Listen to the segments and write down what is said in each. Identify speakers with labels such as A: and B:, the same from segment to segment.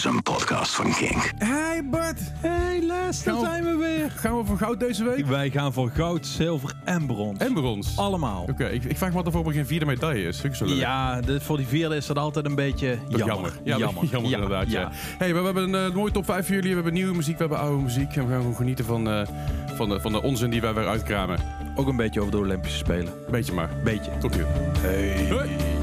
A: is een podcast van Kink.
B: Hey Bart,
C: Hey Les, daar zijn we weer.
B: gaan we voor goud deze week?
C: Wij gaan voor goud, zilver en brons.
B: En brons.
C: Allemaal.
B: Oké, ik, ik vraag me af of er geen vierde medaille is. Vind ik zo leuk.
C: Ja, de, voor die vierde is dat altijd een beetje
B: is
C: jammer.
B: Ja, jammer, jammer inderdaad. Ja. Hey, we hebben een eh, mooie top 5 voor jullie. We hebben nieuwe muziek, we hebben oude muziek. En we gaan gewoon genieten van, eh, van, de, van de onzin die wij weer uitkramen.
C: Ook een beetje over de Olympische Spelen.
B: Beetje maar.
C: Beetje.
B: Tot hier. Hey.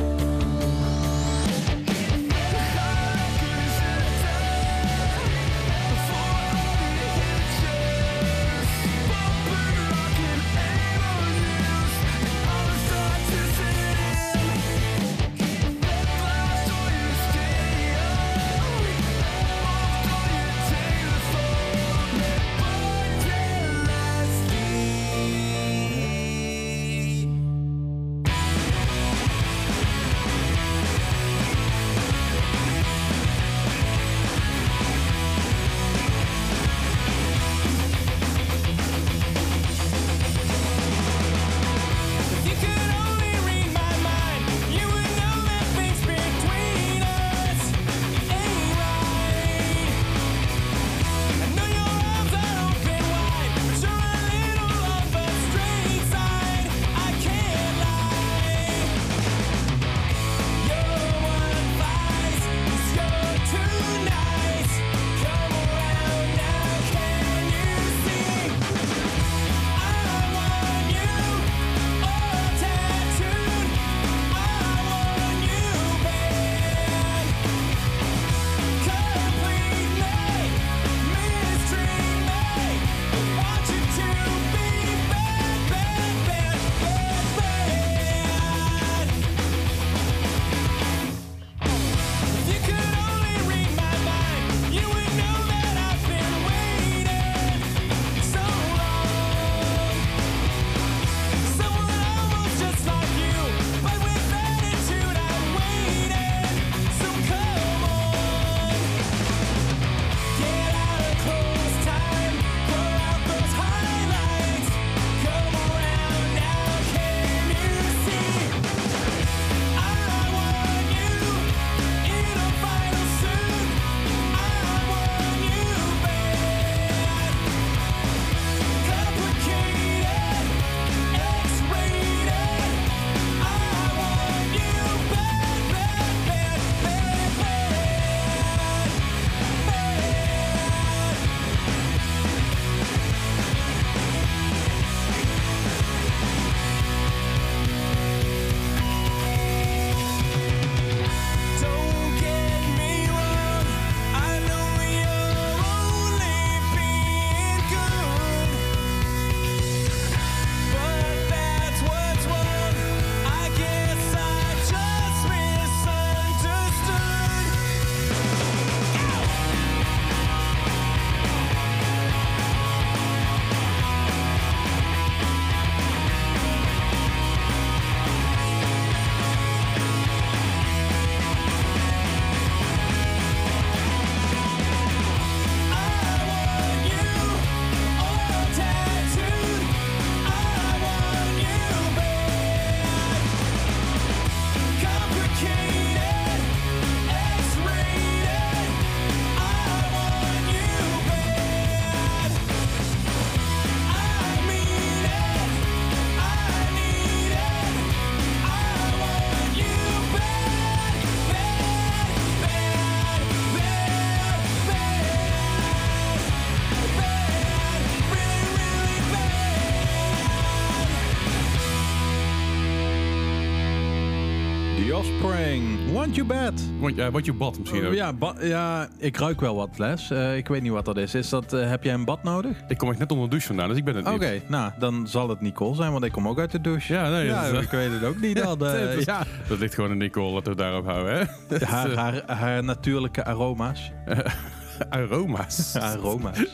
D: Want You Bad. Want,
B: ja, wat je bad misschien ook.
C: Ja, ba- ja, ik ruik wel wat, Les. Eh, ik weet niet wat dat is. is dat, eh, heb jij een bad nodig?
B: Ik kom echt net onder de douche vandaan, dus ik ben het
C: Oké,
B: niet.
C: nou, dan zal het Nicole zijn, want ik kom ook uit de douche.
B: Ja, nee,
C: ja,
B: dat is-
C: ik weet het ook niet dan. eh,
B: Dat is-
C: ja.
B: Dat ligt gewoon in Nicole, laten we het daarop houden, hè?
C: haar, haar, haar natuurlijke aroma's.
B: Aroma's.
C: Aroma's.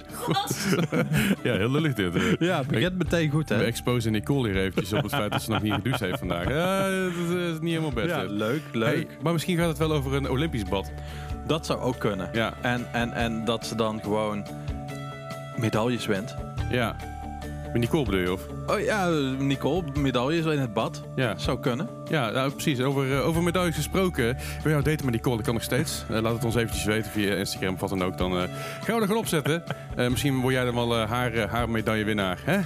B: Ja, heel lullig dit. eh.
C: Ja, begint meteen goed,
B: We
C: hè?
B: exposen Nicole hier eventjes op het feit dat ze nog niet gedoucht heeft vandaag. Ja, dat is, eh, is niet helemaal best.
C: Ja,
B: dit.
C: leuk, leuk.
B: Hey, maar misschien gaat het wel over een Olympisch bad.
C: Dat zou ook kunnen.
B: Ja.
C: En, en, en dat ze dan gewoon medailles wint.
B: Ja.
D: Met Nicole bedoel je, of?
C: Oh ja, Nicole, medaille is in het bad.
D: Ja,
C: Zou kunnen.
D: ja nou, precies. Over, eh, over medailles gesproken. Wil jou daten met Nicole? Dat kan nog steeds. Eh, laat het ons eventjes weten via Instagram of wat dan ook. Dan eh, gaan we er gewoon opzetten. Misschien word jij dan wel haar, haar medaillewinnaar. Hè?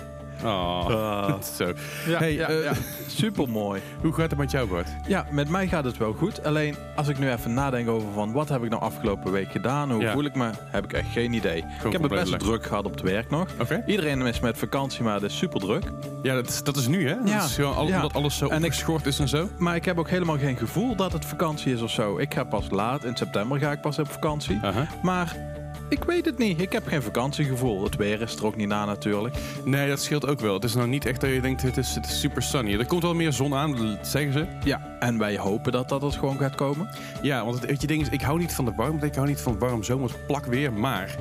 D: Oh, zo.
C: Ja,
D: Hey,
C: ja,
D: eh,
C: ja. super mooi.
D: Hoe gaat het met jou, Bart?
C: Ja, met mij gaat het wel goed. Alleen als ik nu even nadenk over van wat heb ik nou afgelopen week gedaan, hoe
D: Ja.
C: voel ik me, heb ik echt geen idee. ik heb het
D: compleet
C: best druk gehad op het werk nog.
D: Oké.
C: Iedereen is met vakantie, maar het is super druk.
D: Ja, dat is, dat is nu, hè? Dat
C: Ja.
D: is gewoon al-
C: Ja.
D: Omdat alles zo
C: En ik-
D: opgeschort is en zo.
C: Maar ik heb ook helemaal geen gevoel dat het vakantie is of zo. Ik ga pas laat, in september ga ik pas op vakantie.
D: Aha.
C: Maar ik weet het niet. Ik heb geen vakantiegevoel. Het weer is er ook niet na natuurlijk.
D: Nee, dat scheelt ook wel. Het is nou niet echt dat je denkt, het is, het is super sunny. Er komt wel meer zon aan, zeggen ze.
C: Ja, en wij hopen dat dat het gewoon gaat komen.
D: Ja, want het je, ding is, ik hou niet van de warmte, ik hou niet van warm zomers plak weer, maar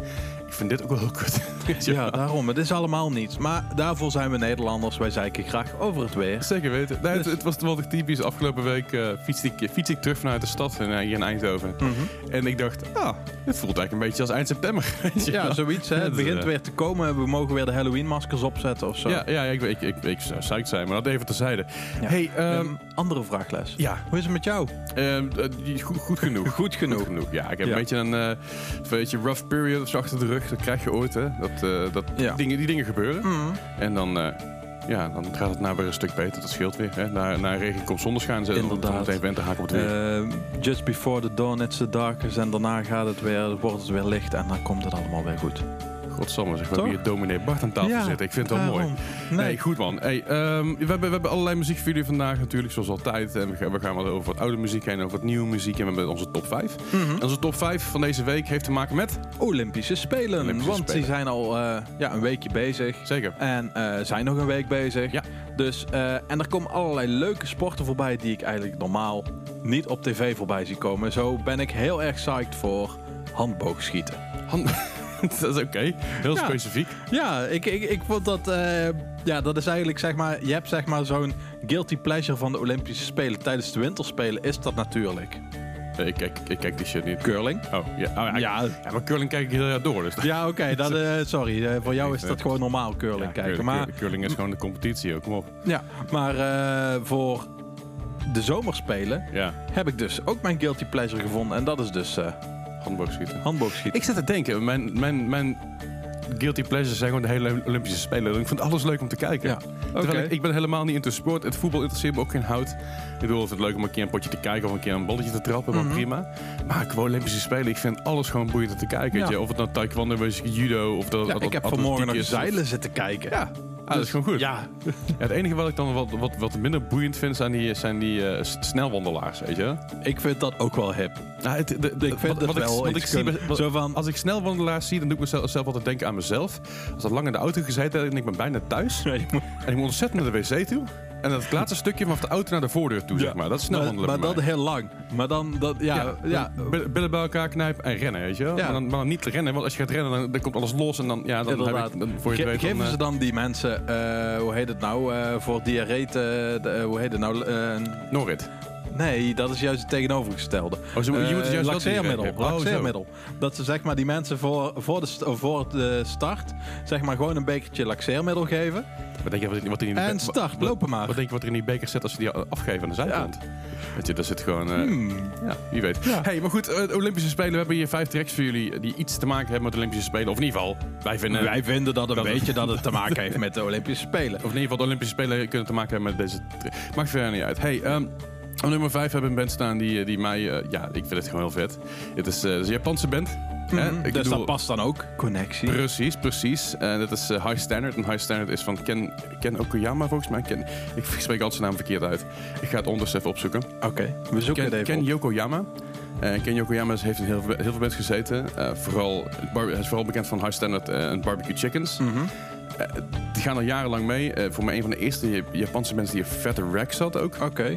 D: ik vind dit ook wel heel kut.
C: Ja, daarom. Het is allemaal niets. Maar daarvoor zijn we Nederlanders. Wij zeiken graag over het weer.
D: Zeker weten. Nee, het,
C: Dus-
D: het was wel typisch. Afgelopen week eh fiets, ik, fiets ik terug vanuit de stad en, eh, hier in Eindhoven.
C: Mhm.
D: En ik dacht, ah, dit voelt eigenlijk een beetje als eind september.
C: Ja, zoiets. Hè. Het
D: Dus,
C: begint
D: eh,
C: weer te komen. We mogen weer de Halloween-maskers opzetten of zo.
D: Ja, ja ik, ik, ik, ik zou psyched zijn, maar dat even terzijde.
C: Ja.
D: Hey, ehm,
C: Ehm, andere
D: ja,
C: Hoe is het met jou?
D: ehm, eh, goed, goed genoeg.
C: Goed genoeg.
D: Goed genoeg. Ja, ik heb
C: Ja.
D: een beetje een, eh, een beetje rough period of zo achter de rug. Dat krijg je ooit, hè. Dat, eh, dat
C: Ja.
D: dingen, die dingen gebeuren.
C: Mhm.
D: En dan, eh, ja, dan gaat het nou weer een stuk beter. Dat scheelt weer. Hè. Na, na regen komt zonneschijn. Ze
C: Inderdaad.
D: meteen winter haken op het weer.
C: Ehm, just before the dawn it's the darkest. En daarna gaat het weer, wordt het weer licht. En dan komt het allemaal weer goed.
D: Godsamme, zeg.
C: Toch?
D: hebben hier dominee Bart aan tafel
C: Ja.
D: Ik vind het wel mooi.
C: Daarom.
D: Nee,
C: Nee.
D: goed man. Hey, ehm, we, hebben, we hebben allerlei muziek voor jullie vandaag natuurlijk, zoals altijd. En we gaan, we gaan wel over wat oude muziek heen, over wat nieuwe muziek. En we hebben onze top 5.
C: Mhm.
D: En onze top 5 van deze week heeft te maken met...
C: Olympische Spelen.
D: Olympische
C: want
D: Spelen.
C: die zijn al eh, ja, een weekje bezig.
D: Zeker.
C: En eh, zijn nog een week bezig.
D: Ja.
C: Dus, eh, en er komen allerlei leuke sporten voorbij die ik eigenlijk normaal niet op tv voorbij zie komen. Zo ben ik heel erg psyched voor handboogschieten.
D: Han- dat is oké. Heel
C: Ja.
D: specifiek.
C: Ja, ik, ik, ik vond dat... eh, ja, dat is eigenlijk zeg maar... Je hebt zeg maar zo'n guilty pleasure van de Olympische Spelen. Tijdens de winterspelen is dat natuurlijk
D: Eh, Ik kijk, ik kijk die shit niet.
C: curling.
D: Oh, ja. Oh, ja.
C: Ja,
D: ja, maar curling kijk ik heel jaar door. Dus
C: ja oké. eh, sorry, voor jou is dat gewoon normaal curling
D: Ja,
C: kijken.
D: curling,
C: Maar,
D: curling- is gewoon de competitie ook. Kom op.
C: ja, maar voor de zomerspelen
D: Ja,
C: heb ik dus ook mijn guilty pleasure gevonden. En dat is dus
D: handboogschieten.
C: handboogschieten.
D: Ik zit te denken, mijn, mijn, mijn guilty pleasures zijn gewoon de hele Olympische Spelen. Ik vind alles leuk om te kijken.
C: Ja,
D: ik, ik ben helemaal niet into sport. Het voetbal interesseert me ook geen hout. Ik bedoel, het leuk om een keer een potje te kijken of een keer een balletje te trappen, maar
C: Mhm.
D: prima. Maar qua Olympische Spelen, ik vind alles gewoon boeiend om te kijken. Weet
C: Ja.
D: je? Of het nou taekwondo is, judo of dat
C: Ja, ik heb vanmorgen
D: is, of-
C: zeilen zitten kijken.
D: Ja, ah, dat is gewoon goed.
C: Ja,
D: Ja, het enige wat ik dan wat, wat, wat minder boeiend vind, zijn die, zijn die eh, snelwandelaars, weet je?
C: ik vind dat ook wel hip.
D: Nou, het, de, de-
C: Ik vind
D: wat, wat
C: wel
D: ik, wat ik zie, wat-
C: Zo van,
D: als ik snelwandelaars zie, dan doe ik mezelf zelf altijd denken aan mezelf. Als ik lang in de auto gezeten heb en ik ben bijna thuis.
C: Nee, moet-
D: En ik moet ontzettend naar de wc toe. En dat laatste stukje vanaf de auto naar de voordeur toe, zeg maar. Dat is snel
C: maar,
D: wandelen
C: maar dat heel lang. Maar dan, dat, ja, ja,
D: billen- billen bij elkaar knijpen en rennen, weet je wel.
C: Ja.
D: Maar, dan, maar dan niet rennen, want als je gaat rennen, dan, dan komt alles los. En dan, ja, dan, heb ik, dan voor je
C: Ge-
D: weet,
C: geven
D: eh,
C: ze dan die mensen, eh, hoe heet het nou, eh, voor diarree, te- eh, hoe heet het nou, eh,
D: Norrit.
C: Nee, dat is juist het tegenovergestelde.
D: Oh, zo, je moet het
C: Eh,
D: juist wel
C: laxeermiddel.
D: Oh,
C: laxeermiddel. Dat ze zeg maar die mensen voor, voor, de, voor de start zeg maar gewoon een bekertje laxeermiddel geven.
D: Wat denk je wat, wat in die
C: En start,
D: wat-
C: lopen maar.
D: Wat denk je wat er in die beker zit als ze die afgeven aan de zijkant? Weet je, daar zit gewoon... eh,
C: Hmm.
D: Ja, wie weet.
C: Ja.
D: Hey, maar goed, eh, Olympische Spelen. We hebben hier vijf tracks voor jullie die iets te maken hebben met de Olympische Spelen. Of in ieder geval, wij vinden...
C: Wij vinden dat een
D: dat
C: beetje dat het te maken heeft met de Olympische Spelen.
D: Of in ieder geval de Olympische Spelen kunnen te maken hebben met deze... Maakt verder niet uit. Hey, ehm, op nummer vijf hebben we een band staan die, eh, die mij... eh, ja, ik vind het gewoon heel vet. Het is, eh, het is een Japanse band. hè? Ik
C: dus
D: bedoel-
C: dat past dan ook. Connectie.
D: Precies, precies. En dat is High Standard. En High Standard is van Ken, Ken Okuyama volgens mij. Ken, ik spreek altijd zijn naam verkeerd uit. Ik ga het ondertussen even opzoeken.
C: Oké, we zoeken
D: Ken,
C: het even
D: Ken
C: op.
D: Yokoyama. Eh, Ken Yokoyama heeft in heel, veel- heel veel bands gezeten. Eh, vooral, hij is vooral bekend van High Standard en Barbecue Chickens.
C: Mhm.
D: Die gaan al jarenlang mee. Eh, voor mij een van de eerste Jap- Japanse bands die een vette rack zat ook.
C: Oké.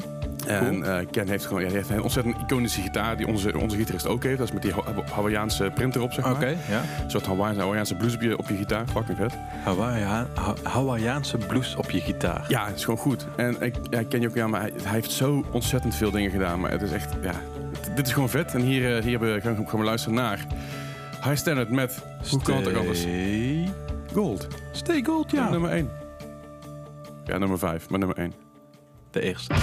D: En eh, Ken heeft gewoon ja, hij heeft een ontzettend iconische gitaar die onze, onze gitarist ook heeft. Dat is met die Ha- Hawaiiaanse printer op, zeg maar.
C: Oké, ja.
D: Een soort Hawaiianse, blues op je, op je gitaar. Fucking vet.
C: Hawaii- Ha- Hawaiiaanse blues op je gitaar.
D: Ja, het is gewoon goed. En ik ja, Ken Yokoyama, hij, hij heeft zo ontzettend veel dingen gedaan. Maar het is echt, ja, het- dit is gewoon vet. En hier, eh, hier we- gaan we gaan we luisteren naar High Standard met, hoe kan het ook anders?
C: Stay-
D: Gold.
C: Stay Gold, ja.
D: Nummer 1. Ja, nummer 5, maar nummer 1.
B: De eerste.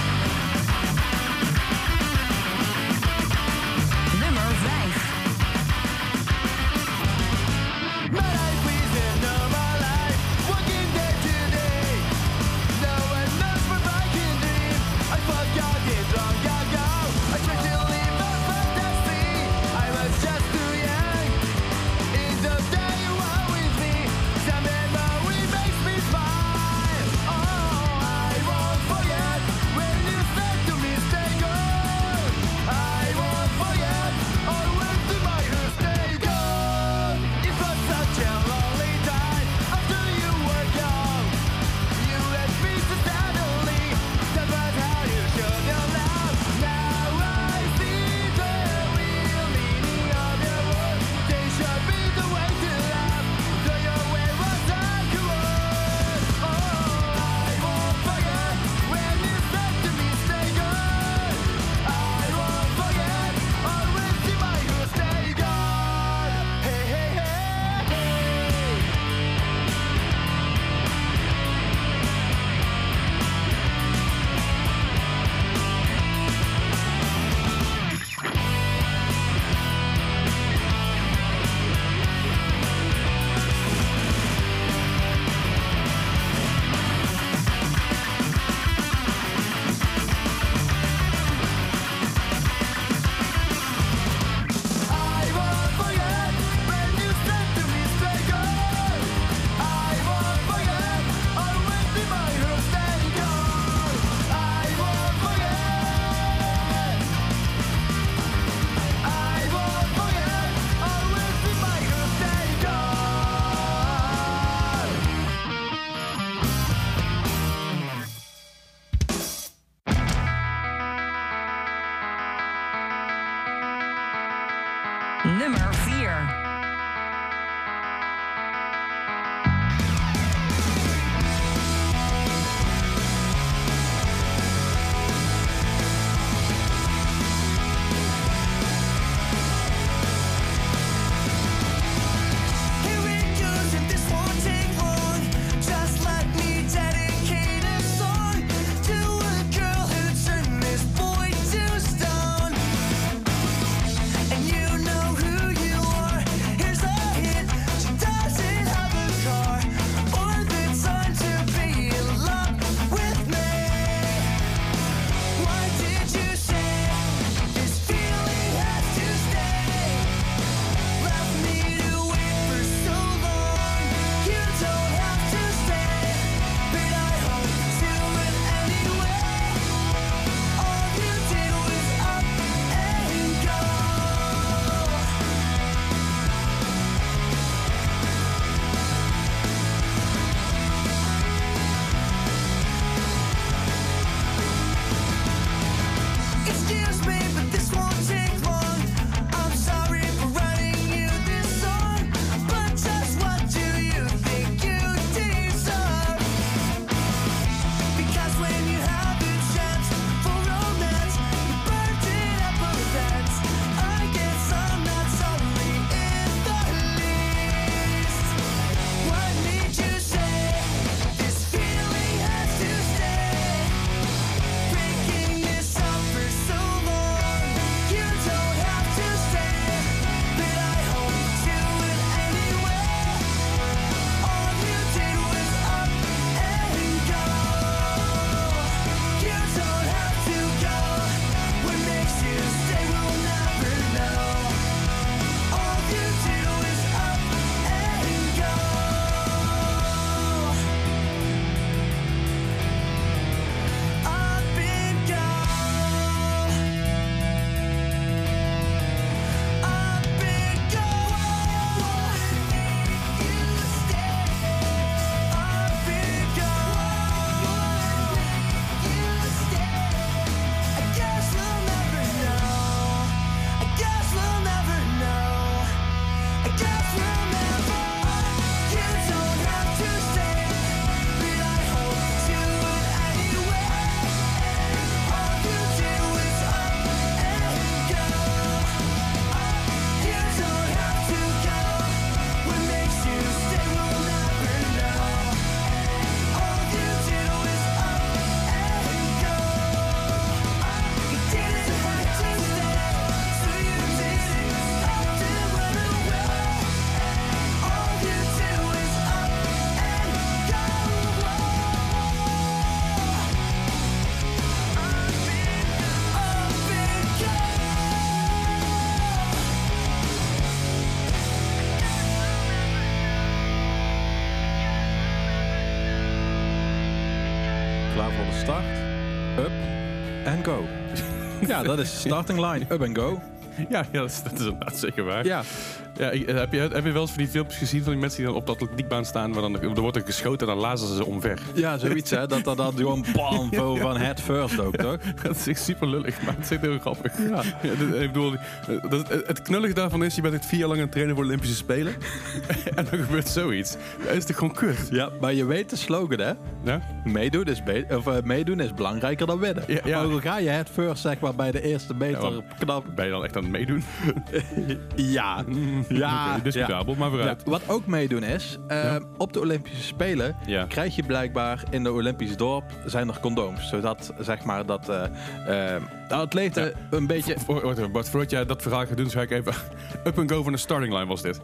C: Start, up en go. ja, dat is de starting line. Up en go.
D: Ja, ja dat, is, dat is inderdaad zeker waar.
C: Ja,
D: Ja, ik- heb, je, heb je wel eens van die filmpjes gezien van die mensen die dan op de atletiekbaan staan, maar dan er wordt er geschoten en dan lazen ze ze omver.
C: ja zoiets hè. Dat dat, dat gewoon bam zo van head first ook, toch?
D: Dat is echt super lullig, maar het is echt heel grappig. Ja. ik bedoel, eh, dat, het- het knullige daarvan is, je bent echt vier jaar lang aan het trainen voor de Olympische Spelen. en dan gebeurt zoiets. Dat is toch gewoon kut?
C: Ja, maar je weet de slogan hè.
D: Ja?
C: Meedoen is, be- of, eh, meedoen is belangrijker dan winnen.
D: Ja,
C: ga je head first zeg maar bij de eerste meter
D: Ja, maar-
C: knap?
D: Ben je dan echt aan het meedoen?
C: Ja. Ja.
D: Oké, discutabel, maar
C: Ja,
D: vooruit.
C: wat ook meedoen is, eh,
D: Ja.
C: op de Olympische Spelen krijg je blijkbaar in de Olympisch dorp zijn er condooms. Zodat zeg maar dat eh, eh, de atleten een beetje...
D: Voor, wacht even, Bart, voordat jij dat verhaal gaat doen, zou ik even... Up and go van de starting line was dit.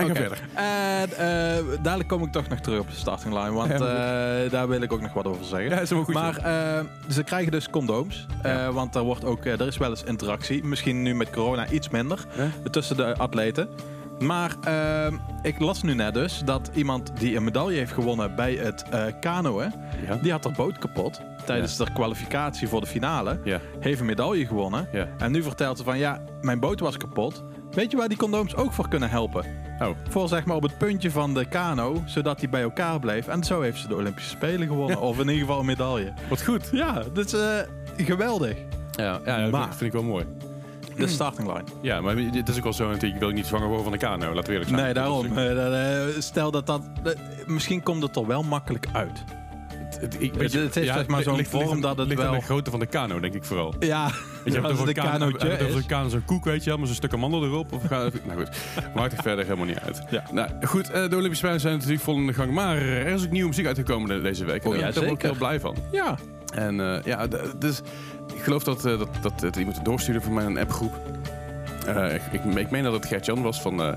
D: En ga
C: Oké.
D: verder.
C: En eh, dadelijk kom ik toch nog terug op de starting line, want eh, daar wil ik ook nog wat over zeggen.
D: Ja, is helemaal goed.
C: Maar eh, ze krijgen dus condooms, eh,
D: Ja.
C: want er, wordt ook, eh, er is wel eens interactie. Misschien nu met corona iets minder tussen de atleten. Maar eh, ik las nu net dus dat iemand die een medaille heeft gewonnen bij het eh kanoën,
D: Ja.
C: die had haar boot kapot tijdens de kwalificatie voor de finale.
D: Ja.
C: Heeft een medaille gewonnen. En nu vertelt ze van ja, mijn boot was kapot. Weet je waar die condooms ook voor kunnen helpen?
D: Oh.
C: Voor zeg maar op het puntje van de kano, zodat die bij elkaar bleef. En zo heeft ze de Olympische Spelen gewonnen. Of in ieder geval een medaille.
D: Wat goed.
C: Ja, dat is eh, geweldig.
D: Ja, ja dat
C: Maar-
D: vind ik wel mooi.
C: De starting line.
D: Ja, maar dit is ook wel zo natuurlijk. Ik wil niet zwanger worden van de kano, laten we eerlijk zijn.
C: Nee, daarom.
D: Dat
C: Eh, eh, stel dat dat... misschien komt het er wel makkelijk uit.
D: Het, het, ik,
C: Het- het heeft zeg maar zo'n vorm dat het
D: ligt
C: wel-
D: de grootte van de kano, denk ik vooral.
C: Ja,
D: Weet je,
C: als
D: hebt
C: het een
D: kano-
C: kanootje
D: over
C: is.
D: zo'n kano, zo'n koek, weet je wel, met zo'n stuk amandel erop. Of gaan, nou goed, maakt het verder helemaal niet uit.
C: Ja.
D: Nou goed, eh, de Olympische Spelen zijn natuurlijk vol in de gang. Maar er is ook nieuwe muziek uitgekomen de- deze week.
C: Oh, ja,
D: daar ben ik ook heel blij van.
C: Ja.
D: En eh, ja, dus ik geloof dat, eh, dat, dat, dat iemand het doorstuurde van mijn appgroep. Eh, ik, ik, ik meen dat het Gert-Jan was van, eh,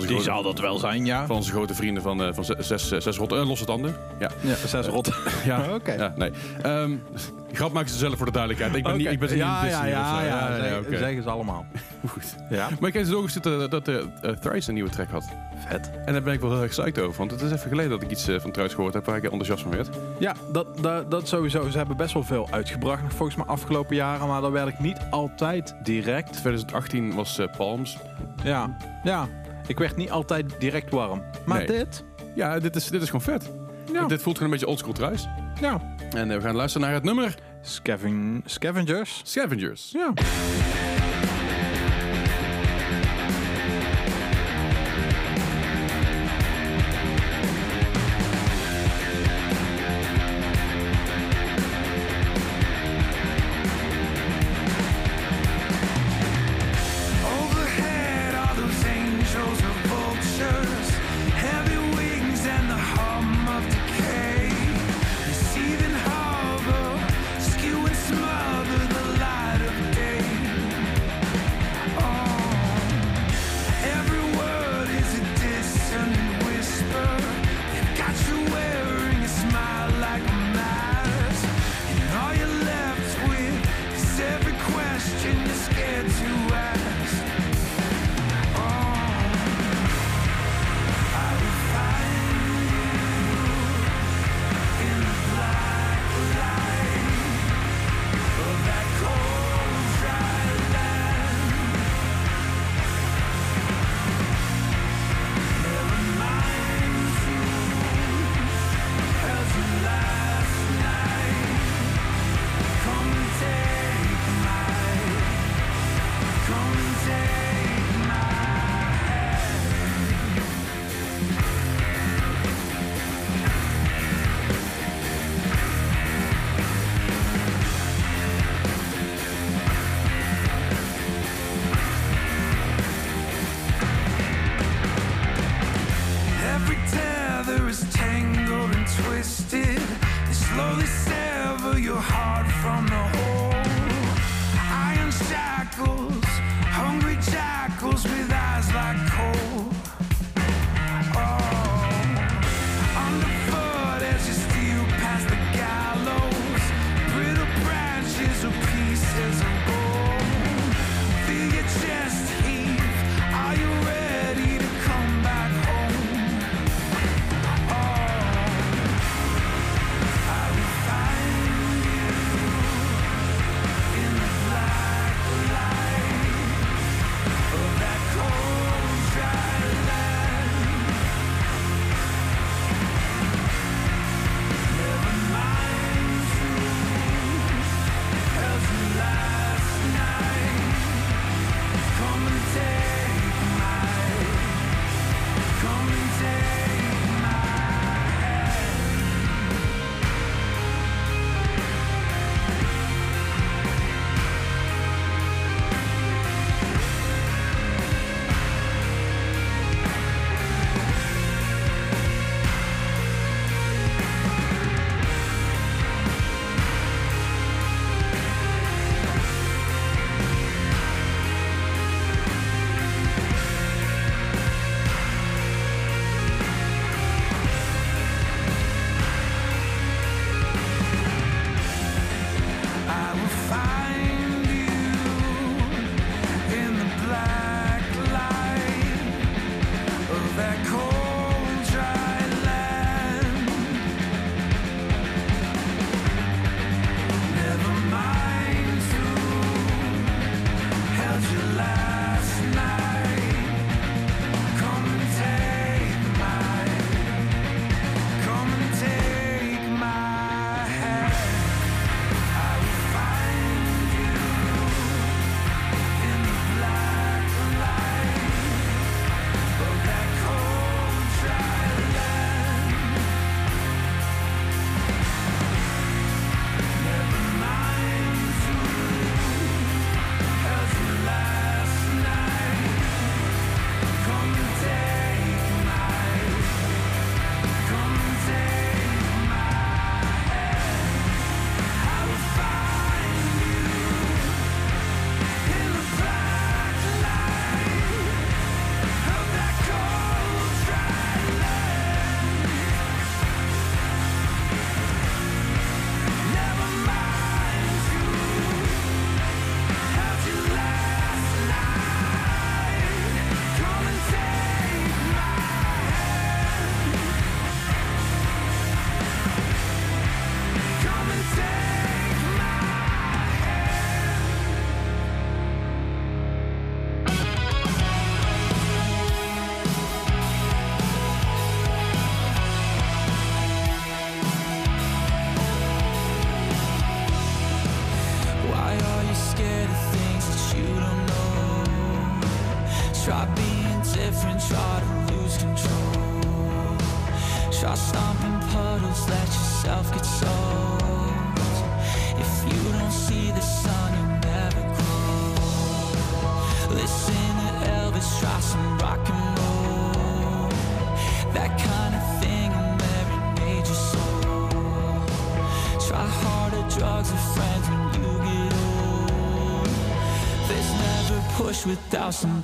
C: Die
D: grote,
C: zal dat wel zijn, ja.
D: van onze grote vrienden van, eh, van zes, zes, zes rotte, eh, losse tanden. Ja,
C: Ja, zes rot.
D: ja.
C: Oké.
D: ja nee. Ehm, grap maken ze zelf voor de duidelijkheid. Ik ben, niet, ik ben ze niet
C: ja, ja, ja, ja, zeg-
D: oké.
C: zeggen ze allemaal.
D: Goed.
C: Ja,
D: Maar ik heb dus doorgestuurd dat, dat de eh, Thrice een nieuwe track had.
C: vet.
D: En daar ben ik wel heel erg psyched over. Want het is even geleden dat ik iets eh, van Thrice gehoord heb waar ik enthousiast van werd.
C: Ja, dat, dat, dat sowieso. Ze hebben best wel veel uitgebracht, nog volgens mij afgelopen jaren. Maar daar werd ik niet altijd direct.
D: 2018 was eh, Palms.
C: Ja, ja. Ik werd niet altijd direct warm. Maar
D: Nee.
C: dit?
D: Ja, dit is, dit is gewoon vet.
C: Ja.
D: Dit voelt gewoon een beetje oldschool Thrice.
C: Ja.
D: En eh, we gaan luisteren naar het nummer
C: Scaven Scavengers.
D: Scavengers.
C: Ja.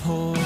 E: poor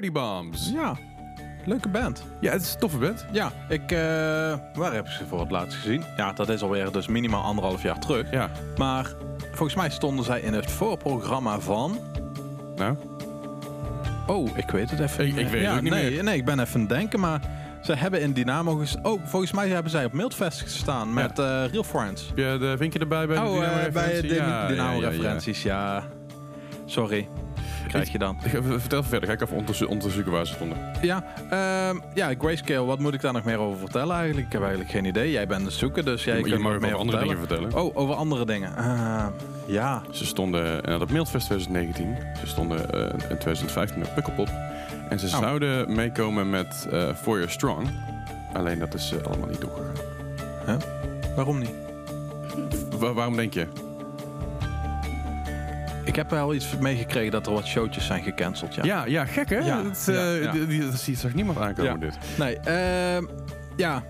E: Dirty Bombs.
C: Ja, leuke band.
D: Ja, het is een toffe band.
C: Ja, ik, eh, waar heb ik ze voor het laatst gezien? Ja, dat is alweer dus minimaal anderhalf jaar terug.
D: Ja,
C: Maar volgens mij stonden zij in het voorprogramma van...
D: nou.
C: Oh, ik weet het even
D: Ik- weet het
C: ja,
D: ook niet
C: nee,
D: meer.
C: Nee, ik ben even aan het denken, maar ze hebben in Dynamo... ges- Oh, volgens mij hebben zij op Mildfest gestaan met eh, Real Friends.
D: Heb je de vinkje erbij bij de
C: Oh, eh, bij de
D: Dynamo-referentie? Ja,
C: Dynamo
D: ja, ja, ja.
C: referenties, ja. Sorry. Krijg je dan.
D: Vertel verder. Ga ik even onderzo- onderzoeken waar ze stonden.
C: Ja, ehm, ja, Grayscale, wat moet ik daar nog meer over vertellen eigenlijk? Ik heb eigenlijk geen idee. Jij bent het zoeken, dus jij
D: je
C: kunt
D: mag
C: nog
D: ook
C: meer
D: over andere
C: vertellen.
D: dingen vertellen.
C: Oh, over andere dingen. Eh, ja,
D: Ze stonden eh, op Mildfest 2019. Ze stonden eh, in 2015 op Pukkelpop. En ze
C: Oh.
D: zouden meekomen met eh For Your Strong. Alleen dat is allemaal niet doorgegaan.
C: waarom niet?
D: Wa- waarom denk je?
C: Ik heb wel iets meegekregen dat er wat showtjes zijn gecanceld, ja.
D: Ja, ja gek hè?
C: Ja,
D: dat, eh,
C: ja, ja.
D: die- die- dat ziet zag niemand aankomen
C: Ja.
D: dit.
C: Nee, ehm, ja,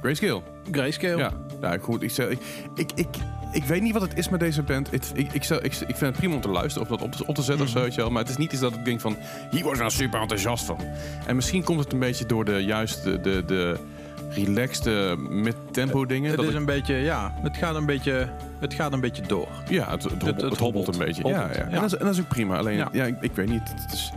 D: Grayscale.
C: Grayscale.
D: Ja, ja goed. Ik, ik, ik, ik, ik weet niet wat het is met deze band. Ik, ik, ik, ik vind het prima om te luisteren of dat op te, op te zetten of zo, weet je wel. Maar het is niet iets dat ik denk van, hier word ik nou super enthousiast van. En misschien komt het een beetje door de juist de, de, de relaxed mid-tempo dingen.
C: Het
D: dat
C: is
D: ik-
C: een beetje, ja, het gaat een beetje, het gaat een beetje door.
D: ja, het, het, hobbelt,
C: het
D: hobbelt een beetje. Ja,
C: hobbelt,
D: ja. En, dat is, en dat is ook prima. Alleen, ja,
C: Ja.
D: ik, ik weet niet. Het is,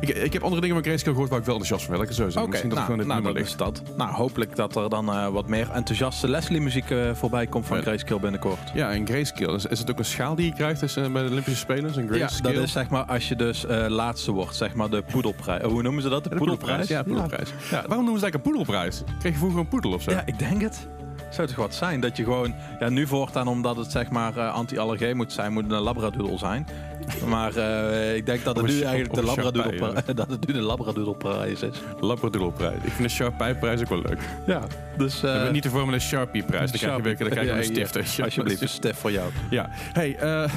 D: ik, ik heb andere dingen van Grayscale gehoord waar ik wel enthousiast van ben. Ik het zo zeggen. Misschien dat het
C: nou,
D: gewoon
C: nou
D: dit
C: dat
D: ligt.
C: dat. Nou, hopelijk dat er dan eh, wat meer enthousiaste Leslie-muziek eh, voorbij komt van
D: Ja.
C: Grayscale binnenkort.
D: Ja, en Grayscale. Is, is het ook een schaal die je krijgt dus, eh, bij de Olympische Spelen? Een
C: Ja, dat is zeg maar als je dus eh, laatste wordt, zeg maar de poedelprijs. Hoe noemen ze dat? De,
D: Ja, de
C: poedelprijs?
D: Ja, poedelprijs.
C: Ja.
D: Waarom noemen ze eigenlijk een poedelprijs? Kreeg je vroeger een poedel of zo?
C: Ja, ik denk het. Zou toch wat zijn dat je gewoon... Ja, nu voortaan omdat het zeg maar anti-allergeen moet zijn, moet het een labradoodle zijn. Maar eh, ik denk dat het nu eigenlijk de
D: Sharpei,
C: dat het nu de is.
D: Ik vind de Sharpie-prijs ook wel leuk.
C: Ja, dus... eh,
D: niet vormen een Sharpie-prijs. Dan krijg je weer dan krijg je
C: ja,
D: een stift.
C: ja. Alsjeblieft, een stift voor jou.
D: Ja. Hey, eh,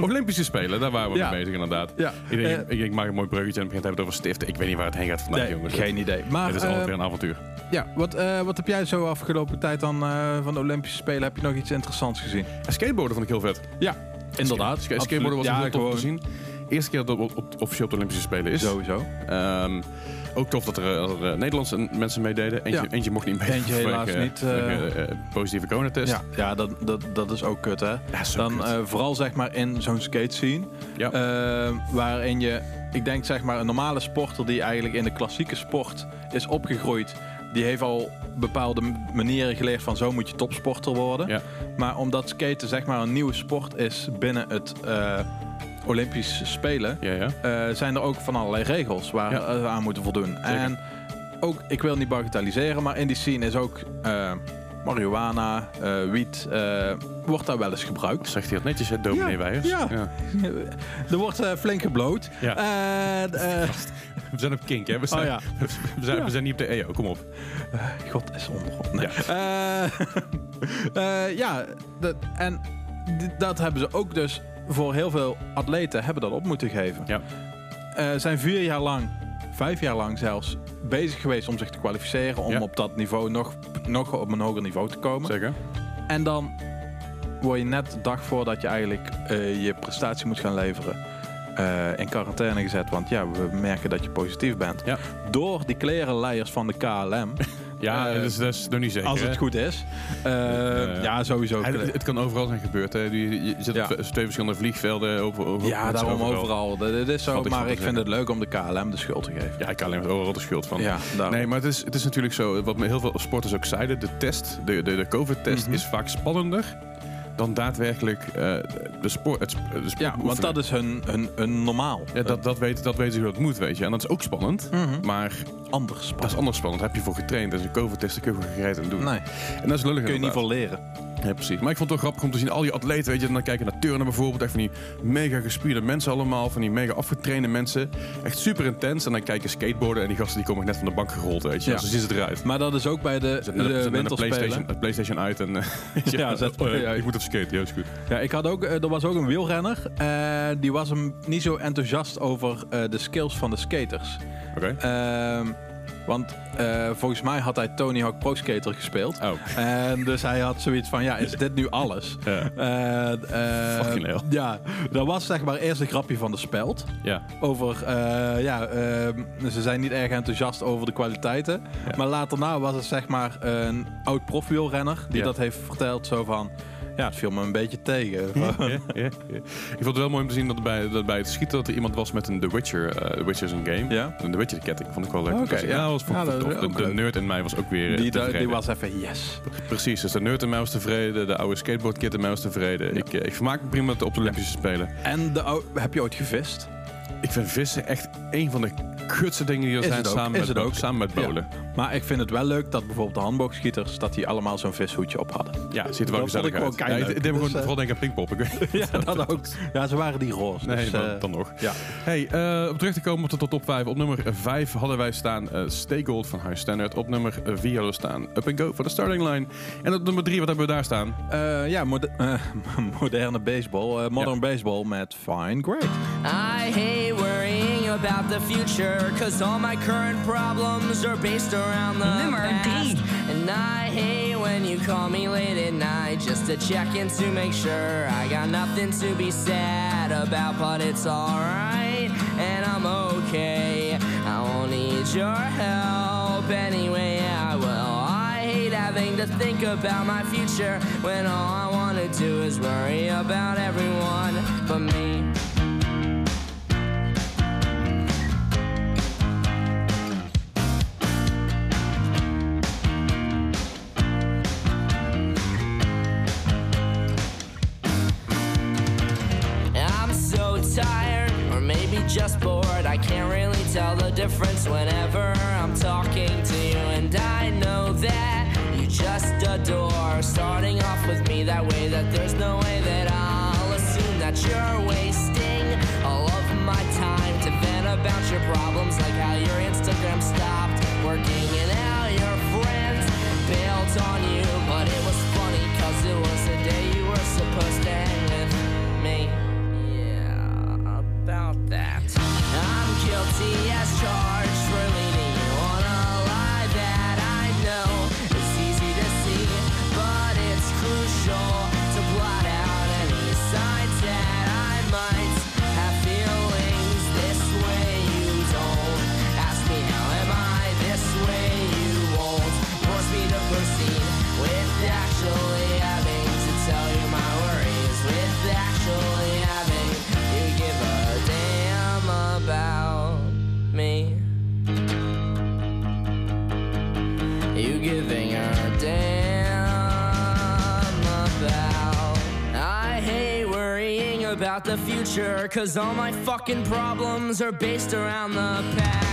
D: Olympische Spelen, daar waren we
C: Ja.
D: mee bezig inderdaad.
C: Ja.
D: Ik, denk, ik, ik maak een mooi bruggetje en begint te hebben over stiften. Ik weet niet waar het heen gaat vandaag,
C: Nee,
D: jongens.
C: geen idee. Maar
D: Het is altijd weer een avontuur.
C: ja, wat, wat heb jij zo afgelopen tijd dan van de Olympische Spelen? Heb je nog iets interessants gezien?
D: En skateboarden vond ik heel vet.
C: Ja, inderdaad.
D: Ska- skateboarden was
C: ja,
D: heel tof te zien. Eerste keer dat het op, officieel op de Olympische Spelen is.
C: Sowieso.
D: Ehm, ook tof dat er, eh, dat er, Nederlandse mensen meededen. Eentje,
C: Ja.
D: eentje mocht niet mee.
C: Eentje helaas niet, eh.
D: eh, positieve coronatest.
C: Ja, ja dat, dat, dat is ook kut, hè?
D: Ja, zo
C: Dan
D: kut.
C: vooral zeg maar in zo'n skate scene. Waarin je, ik denk zeg maar een normale sporter die eigenlijk in de klassieke sport is opgegroeid. Die heeft al bepaalde manieren geleerd van zo moet je topsporter worden.
D: Ja.
C: Maar omdat skaten zeg maar een nieuwe sport is binnen het eh, Olympische Spelen.
D: ja, ja.
C: eh, zijn er ook van allerlei regels waar we aan moeten voldoen. En ook, ik wil niet bagatelliseren, maar in die scene is ook eh, marihuana, eh, wiet, eh, wordt daar wel eens gebruikt.
D: Zegt hij dat netjes, hè, dominee
C: Ja,
D: Weijers?
C: ja. er wordt eh, flink gebloot.
D: Ja. We zijn op kink, hè? We zijn,
C: Oh ja.
D: we, zijn,
C: Ja.
D: we zijn niet op de EO, kom op.
C: God is onder. Nee. Ja, dat, en dat hebben ze ook dus voor heel veel atleten hebben dat op moeten geven.
D: Ja.
C: Zijn vier jaar lang, vijf jaar lang zelfs, bezig geweest om zich te kwalificeren. Om
D: Ja.
C: op dat niveau nog, nog op een hoger niveau te komen.
D: Zeker.
C: En dan word je net de dag voordat je eigenlijk eh, je prestatie moet gaan leveren. eh, in quarantaine gezet, want ja, we merken dat je positief bent.
D: Ja.
C: Door die klerenleiers van de KLM.
D: Ja,
C: Eh,
D: dat, is, dat is nog niet zeker.
C: Als het
D: hè?
C: goed is. Eh, ja, sowieso.
D: Het kan overal zijn gebeurd. Hè. Je, je zit op twee verschillende vliegvelden. Over, over,
C: ja, daarom overal. Dat dat is zo, maar ik vind het leuk om de KLM de schuld te geven.
D: Ja, ik kan alleen maar overal de schuld van.
C: Ja, daarom.
D: Nee, maar het is, het is natuurlijk zo, wat me heel veel sporters ook zeiden, de test, de, de, de COVID-test
C: Mhm.
D: is vaak spannender dan daadwerkelijk eh, de sport. Het, de sport
C: Ja, want dat is hun, hun, hun normaal.
D: Ja, dat, dat, weten, dat weten ze hoe dat moet, weet je. En dat is ook spannend,
C: Mhm.
D: maar
C: anders
D: dat is
C: spannend.
D: anders spannend. Daar heb je voor getraind. Dat is een COVID-test, daar kun je voor en doen.
C: Nee,
D: En dat is lullig
C: kun je niet
D: inderdaad.
C: voor leren.
D: Ja, precies. Maar ik vond het wel grappig om te zien, al die atleten, weet je, en dan kijken naar turnen bijvoorbeeld, echt van die mega gespierde mensen allemaal, van die mega afgetrainde mensen. Echt super intens. En dan kijken skateboarden en die gasten die komen net van de bank gerold, weet je.
C: Ja.
D: Zo zien ze eruit.
C: Maar dat is ook bij de, de
D: een
C: winterspelen.
D: PlayStation, een PlayStation uit en eh, je,
C: Ja, zet-
D: oh, ja, ik moet op skaten, ja, is goed.
C: Ja, ik had ook, eh, er was ook een wielrenner. en die was hem niet zo enthousiast over eh, de skills van de skaters.
D: Oké.
C: Ehm, want eh, volgens mij had hij Tony Hawk Pro Skater gespeeld.
D: Oh,
C: En dus hij had zoiets van, ja, is dit nu alles?
D: ja.
C: Eh,
D: Fucking hell.
C: Ja, dat was zeg maar eerst een grapje van de speld.
D: ja.
C: Over, eh, ja, ehm, ze zijn niet erg enthousiast over de kwaliteiten.
D: Ja.
C: Maar later na was het zeg maar een oud profwielrenner die dat heeft verteld. Zo van, ja, het viel me een beetje tegen.
D: Ja. Ik vond het wel mooi om te zien dat bij, dat bij het schieten dat er iemand was met een The Witcher. eh, The Witcher is een game.
C: Ja?
D: En The Witcher ketting vond ik wel leuk. om
C: Oké,
D: zien.
C: ja.
D: was vond De, nerd in mij was ook weer eh,
C: Die,
D: tevreden.
C: die was even yes.
D: Precies, dus de nerd in mij was tevreden, de oude skateboardkit in mij was tevreden. Ik, eh, ik vermaak me prima met de op de Olympische Spelen.
C: En de, heb je ooit gevist?
D: Ik vind vissen echt een van de kutste dingen die er
C: Is
D: zijn
C: ook,
D: samen, met,
C: ook.
D: samen met
C: Ja. Maar ik vind het wel leuk dat bijvoorbeeld de handboogschieters... dat die allemaal zo'n vishoedje op hadden.
D: Ja, ziet er wel
C: Dat vond
D: gezellig
C: ik gewoon
D: uit. Ja,
C: keileuk.
D: ik, deed me
C: Dus,
D: gewoon
C: eh,
D: vooral denken aan Pinkpop. Ik weet niet.
C: Ja, dat ook. Ja, ze waren die roze.
D: Nee,
C: dus,
D: maar
C: eh,
D: dan nog.
C: ja.
D: Hey, eh, om terug te komen op de top 5. Op nummer 5 hadden wij staan eh Stay Gold van High Standard. Op nummer 4 hadden we staan Up and Go voor de starting line. En op nummer 3, wat hebben we daar staan?
C: Eh, ja, mode- moderne baseball. eh, modern baseball met Fine Great.
F: I hate worrying about the future, cause all my current problems are based around the
E: Nummer
F: past. And I hate when you call me late at night just to check in to make sure I got nothing to be sad about, but it's alright, and I'm okay. I won't need your help anyway, I will. I hate having to think about my future when all I wanna do is worry about everyone but me. Just bored. I can't really tell the difference whenever I'm talking to you, and I know that you just adore starting off with me that way. That there's no way that I'll assume that you're wasting all of my time to vent about your problems, like how your Instagram stopped working and how your friends bailed on you.
G: About the future, cause all my fucking problems are based around the past.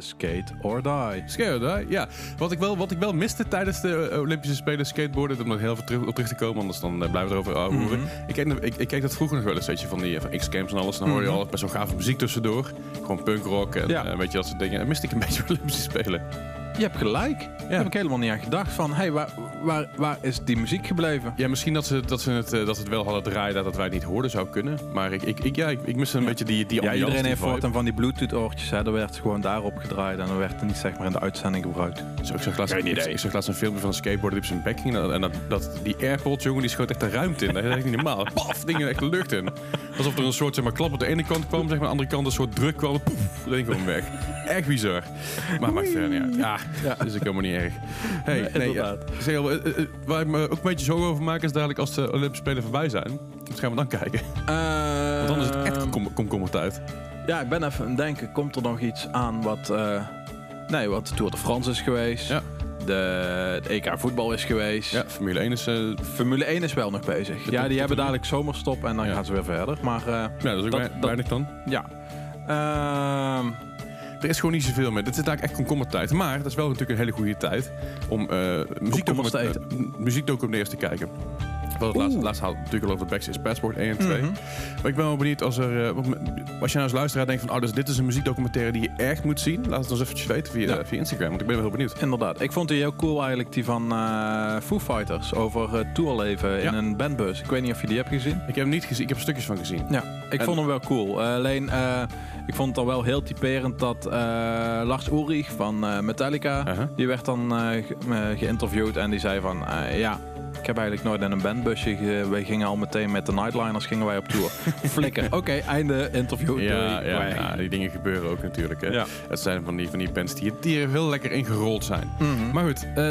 H: Skate or Die. Skate,
D: ja. Wat ik, wel, wat ik wel miste tijdens de eh, Olympische Spelen skateboarden, om er heel veel terug, op terug te komen, anders dan eh, blijven we erover ouwehoeren. ik, keek, ik, ik keek dat vroeger nog wel eens, weet je, van die eh, van X-Games en alles. Dan hoor je al best wel gave muziek tussendoor. Gewoon punkrock en
C: Ja.
D: weet je, dat soort dingen. En miste ik een beetje Olympische Spelen.
C: Je hebt gelijk. Daar heb ik helemaal niet aan gedacht. Van, hey, waar, waar, waar is die muziek gebleven?
D: Ja, misschien dat ze, dat ze, het, eh, dat ze het wel hadden draaien, dat, dat wij het niet hoorden zou kunnen. Maar ik, ik, ik, ja, ik, ik miste een beetje die, die
C: Ja, iedereen
D: die
C: heeft voortaan van die Bluetooth oortjes. Hè. Er werd gewoon daarop gedraaid en dan werd het niet zeg maar in de uitzending gebruikt.
D: Zo, ik, zag laatst,
C: Geen idee.
D: ik zag laatst een filmpje van een skateboarder die op zijn bek ging. En, dat, dat, die airpods, jongen, die schoot echt de ruimte in. Dat is echt niet normaal. Paf, dingen echt de lucht in. Alsof er een soort zeg maar, klap op de ene kant kwam, zeg maar, aan de andere kant een soort druk kwam. Poef, dat ding gewoon weg. Echt bizar. Maar maakt verder niet uit. Ja, dat is ook helemaal niet erg. Hey,
C: Nee,
D: nee, ja. Zeg, eh, eh, eh, waar ik me ook een beetje zorgen over maak, is dadelijk als de Olympische Spelen voorbij zijn. Wat gaan we dan kijken? Want dan is het echt
C: Ehm,
D: kom, komkommertijd.
C: Ja, ik ben even aan het denken. Komt er nog iets aan wat... nee, wat de Tour de France is geweest.
D: Ja.
C: De, de EK voetbal is geweest.
D: Ja, Formule 1 is...
C: Formule 1 is wel nog bezig. Ja, die hebben dadelijk zomerstop en dan
D: Ja.
C: gaan ze weer verder. Maar
D: ja, dat is ook
C: Dat- dat-
D: weinig dan.
C: ja. Ehm,
D: Er is gewoon niet zoveel meer. Dit is eigenlijk echt komkommertijd. Maar het is wel natuurlijk een hele goede tijd om muziekdocumentaires muziekdocumentaires te kijken. Het laatste, laatste had natuurlijk al over Backstage Passport 1 en 2.
C: Mhm.
D: Maar ik ben wel benieuwd als er... eh, als je nou als luisteraar denkt van... Oh, dus dit is een muziekdocumentaire die je echt moet zien. Laat het ons eventjes weten via,
C: Ja.
D: via Instagram. Want ik ben wel heel benieuwd.
C: Inderdaad. Ik vond die heel cool eigenlijk, die van eh Foo Fighters. Over het tourleven in een bandbus. Ik weet niet of je die hebt gezien.
D: Ik heb hem niet gezien. Ik heb er stukjes van gezien.
C: Ja, ik
D: En-
C: vond hem wel cool. Eh, alleen, eh, ik vond het al wel heel typerend dat eh, Lars Ulrich van eh, Metallica... Die werd dan eh, ge- eh, geïnterviewd en die zei van... eh, ja, ik heb eigenlijk nooit in een bandbus bandbusje. ge- wij gingen al meteen met de Nightliners gingen wij op tour. Flikker. Oké, einde interview.
D: Ja, ja, ja, die dingen gebeuren ook natuurlijk. Hè. Het zijn van die, van die bands die, die er heel lekker ingerold zijn.
C: Mhm.
D: Maar goed, eh,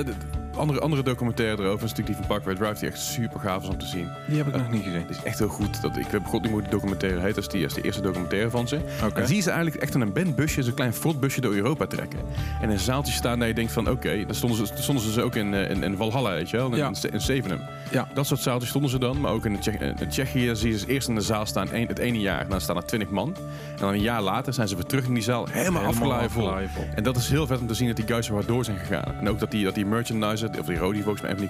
D: andere, andere documentaire erover is natuurlijk die van Parkway Drive, die echt super gaaf is om te zien.
C: Die heb ik nog niet gezien.
D: Het is echt heel goed. Dat, ik heb god niet hoe die documentaire heet. Dat is, die, dat is de eerste documentaire van ze.
C: Oké.
D: En zie je ze eigenlijk echt in een bandbusje, zo'n klein frontbusje door Europa trekken. En een zaaltje staan dat je denkt van oké, dan stonden ze, stonden ze dus ook in, eh, in, in Valhalla, weet je wel, in,
C: Ja.
D: in, in.
C: Ja.
D: Dat soort zaaltjes stonden ze dan, maar ook in, de Tsjech, in Tsjechië zie je ze eerst in de zaal staan het ene jaar. Dan staan er twintig man. En dan een jaar later zijn ze weer terug in die zaal, helemaal,
C: Helemaal
D: vol.
C: vol.
D: En dat is heel vet om te zien dat die guys er wat door zijn gegaan. En ook dat die, dat die merchandiser, of die Rodi volgens mij, van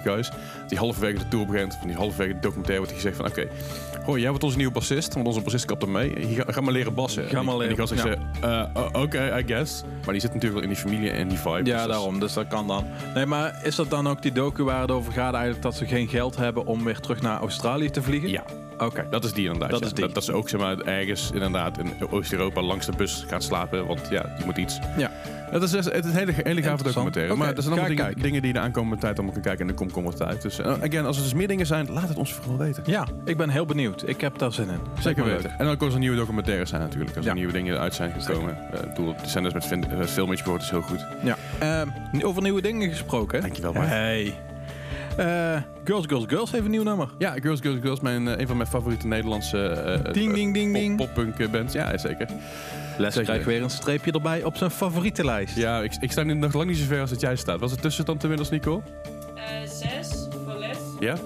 D: die halverwege de tour begint, van die halverwege de documentaire wordt gezegd van oké, hoor, jij wordt onze nieuwe bassist, want onze bassist kapt er mee. Hier, ga, ga maar leren bassen.
C: Ga
D: En
C: maar
D: die- En die
C: leren,
D: gast zegt, eh, oh, oké, I guess. Maar die zit natuurlijk wel in die familie en die vibe. dus
C: Ja,
D: is-
C: daarom. Dus dat kan dan. Nee, maar is dat dan ook die docu waar het over gaat eigenlijk dat ze geen geld hebben om weer terug naar Australië te vliegen?
D: Ja,
C: Oké.
D: dat is die inderdaad.
C: Dat
D: ja.
C: is die.
D: Dat, dat ze ook zeg maar, ergens inderdaad in Oost-Europa langs de bus gaan slapen, want ja, je moet iets.
C: Ja.
D: Dat is, het is een hele, hele gave documentaire. Maar dat zijn allemaal dingen, dingen die je de aankomende tijd allemaal kan kijken in de komkommer tijd. Dus eh, again, als er dus meer dingen zijn, laat het ons vooral weten.
C: Ja, ik ben heel benieuwd. Ik heb daar zin in.
D: Zeker weten. En ook als er nieuwe documentaires zijn natuurlijk. Als
C: Ja.
D: er nieuwe dingen uit zijn gekomen. Ik bedoel, die zijn dus met fin- eh, bijvoorbeeld is heel goed.
C: Ja. Ehm, over nieuwe dingen gesproken.
D: Dankjewel, Bart.
C: Hey. Eh, Girls, Girls, Girls heeft een nieuw nummer.
D: Ja, Girls, Girls, Girls. Mijn, een van mijn favoriete Nederlandse
C: Ding, ding, ding,
D: pop- bands. Ja, zeker.
C: Les krijgt weer een streepje erbij op zijn favoriete lijst.
D: Ja, ik, ik sta nu nog lang niet zo ver als dat jij staat. Was het tussenstand inmiddels, Nico?
I: Eh, zes voor les
D: Ja?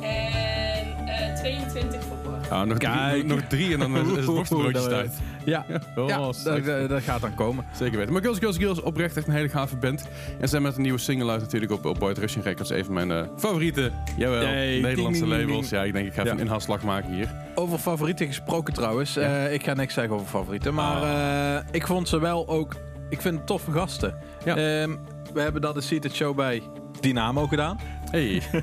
I: en eh 22 voor
D: Ah, nog, drie,
C: Kijk.
D: nog drie en dan is het worstenbroodjes tijd.
C: Ja,
D: Oh,
C: ja dat, dat- gaat dan komen.
D: Zeker weten. Maar Girls, Girls, Girls, oprecht echt een hele gave band. En ze zijn met een nieuwe single uit natuurlijk op, op Russian Records. Een van mijn eh, favoriete, jawel,
C: Hey,
D: Nederlandse
C: ding, ding, ding,
D: labels.
C: ding.
D: Ja, ik denk ik ga even een inhaalslag maken hier.
C: Over favorieten gesproken trouwens. Eh, ik ga niks zeggen over favorieten. Maar eh, ik vond ze wel ook... Ik vind het toffe gasten.
D: Ja.
C: Ehm, we hebben dat de Seated Show bij Dynamo gedaan.
D: Hey.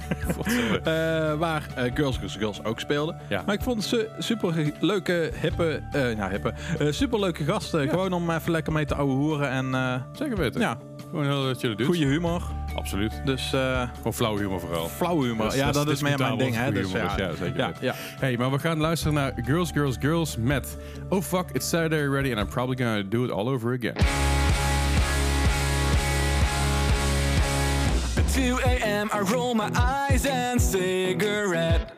C: Eh, waar eh, Girls, Girls, Girls ook speelden.
D: Ja.
C: Maar ik vond ze super leuke, hippe... eh ja, hippe. super leuke gasten. Gewoon om even lekker mee te ouwe hoeren. En
D: Zeker weten.
C: ja,
D: Gewoon heel chille dudes.
C: goede humor.
D: Absoluut.
C: Dus eh
D: Gewoon flauwe humor vooral.
C: flauw humor.
D: Dat
C: ja,
D: dat
C: dat,
D: is
C: is meer mijn ding. Hè, dus, ja,
D: zeker
C: ja.
D: Hey, maar we gaan luisteren naar Girls, Girls, Girls met Oh fuck, it's Saturday already and I'm probably gonna do it all over again.
B: I roll my eyes and cigarette.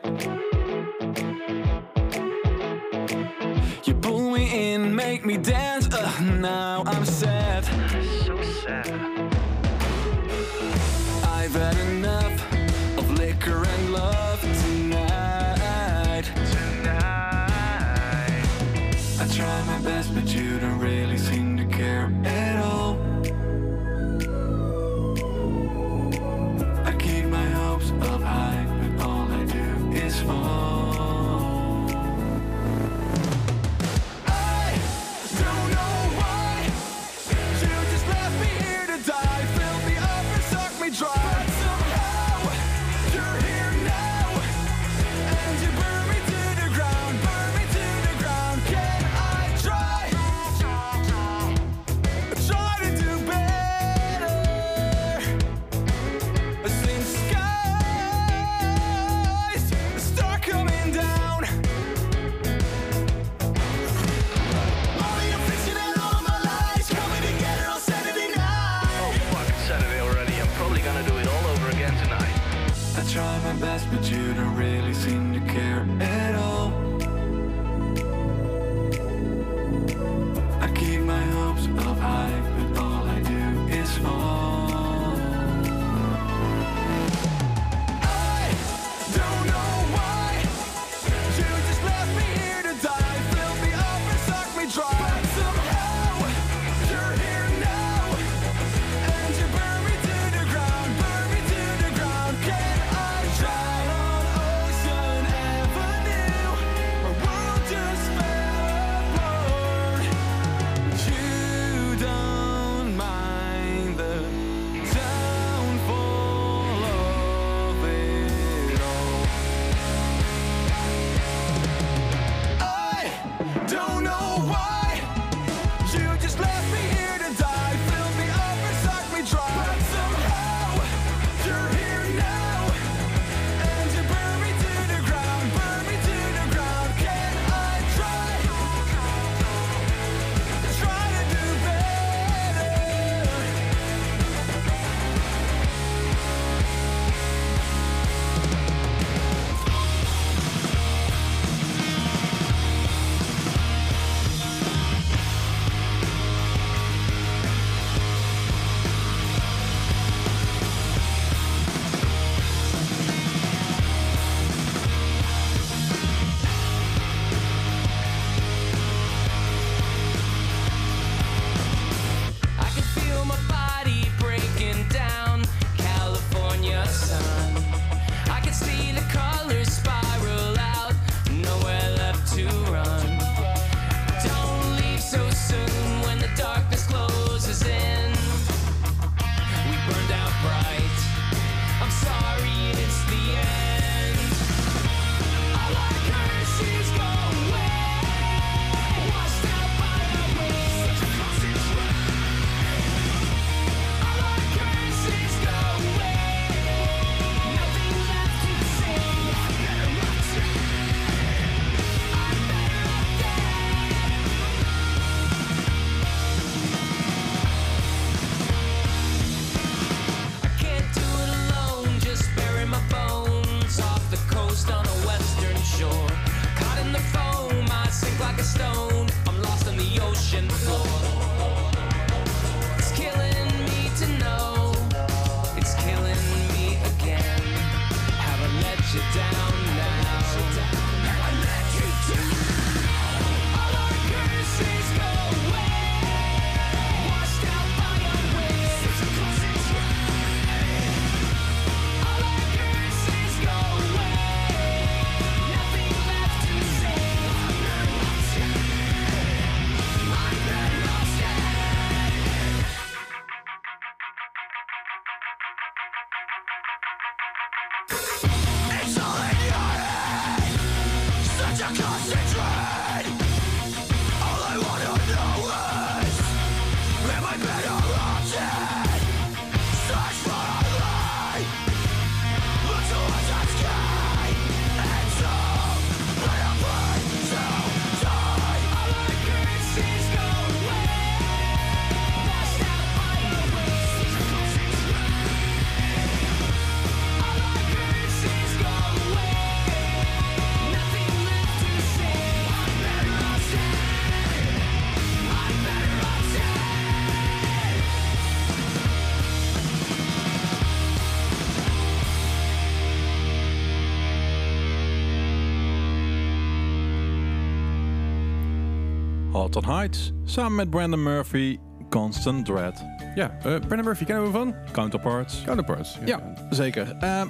C: Halton Heights. Samen met Brandon Murphy, Constant Dread.
D: Ja, eh Brandon Murphy kennen we van?
C: Counterparts.
D: Counterparts.
C: Ja, zeker. Ehm,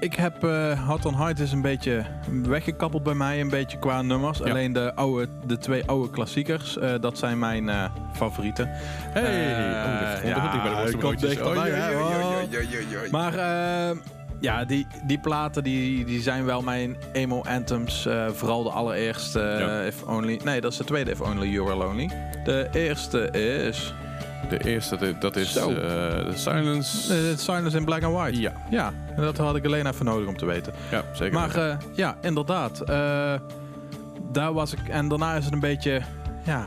C: ik heb uh, Hot on Heights is een beetje weggekappeld bij mij, een beetje qua nummers.
D: Ja.
C: Alleen de, oude, de twee oude klassiekers, eh, dat zijn mijn eh, favorieten.
D: Hey,
C: Eh,
D: oh, dat
C: ja,
D: niet bij de
C: ik dichterbij,
D: Oh, ja, ja.
C: Maar eh, ja, die, die platen die, die zijn wel mijn emo anthems. eh, vooral de allereerste, eh,
D: Ja.
C: If Only... Nee, dat is de tweede If Only You Were Lonely. De eerste is
D: De eerste, dat- is
C: Zo.
D: eh, Silence.
C: eh, Silence in Black and White.
D: Ja,
C: Ja, en dat had ik alleen even nodig om te weten.
D: ja, zeker.
C: Maar ja, inderdaad. daar was ik. En daarna is het een beetje. Ja,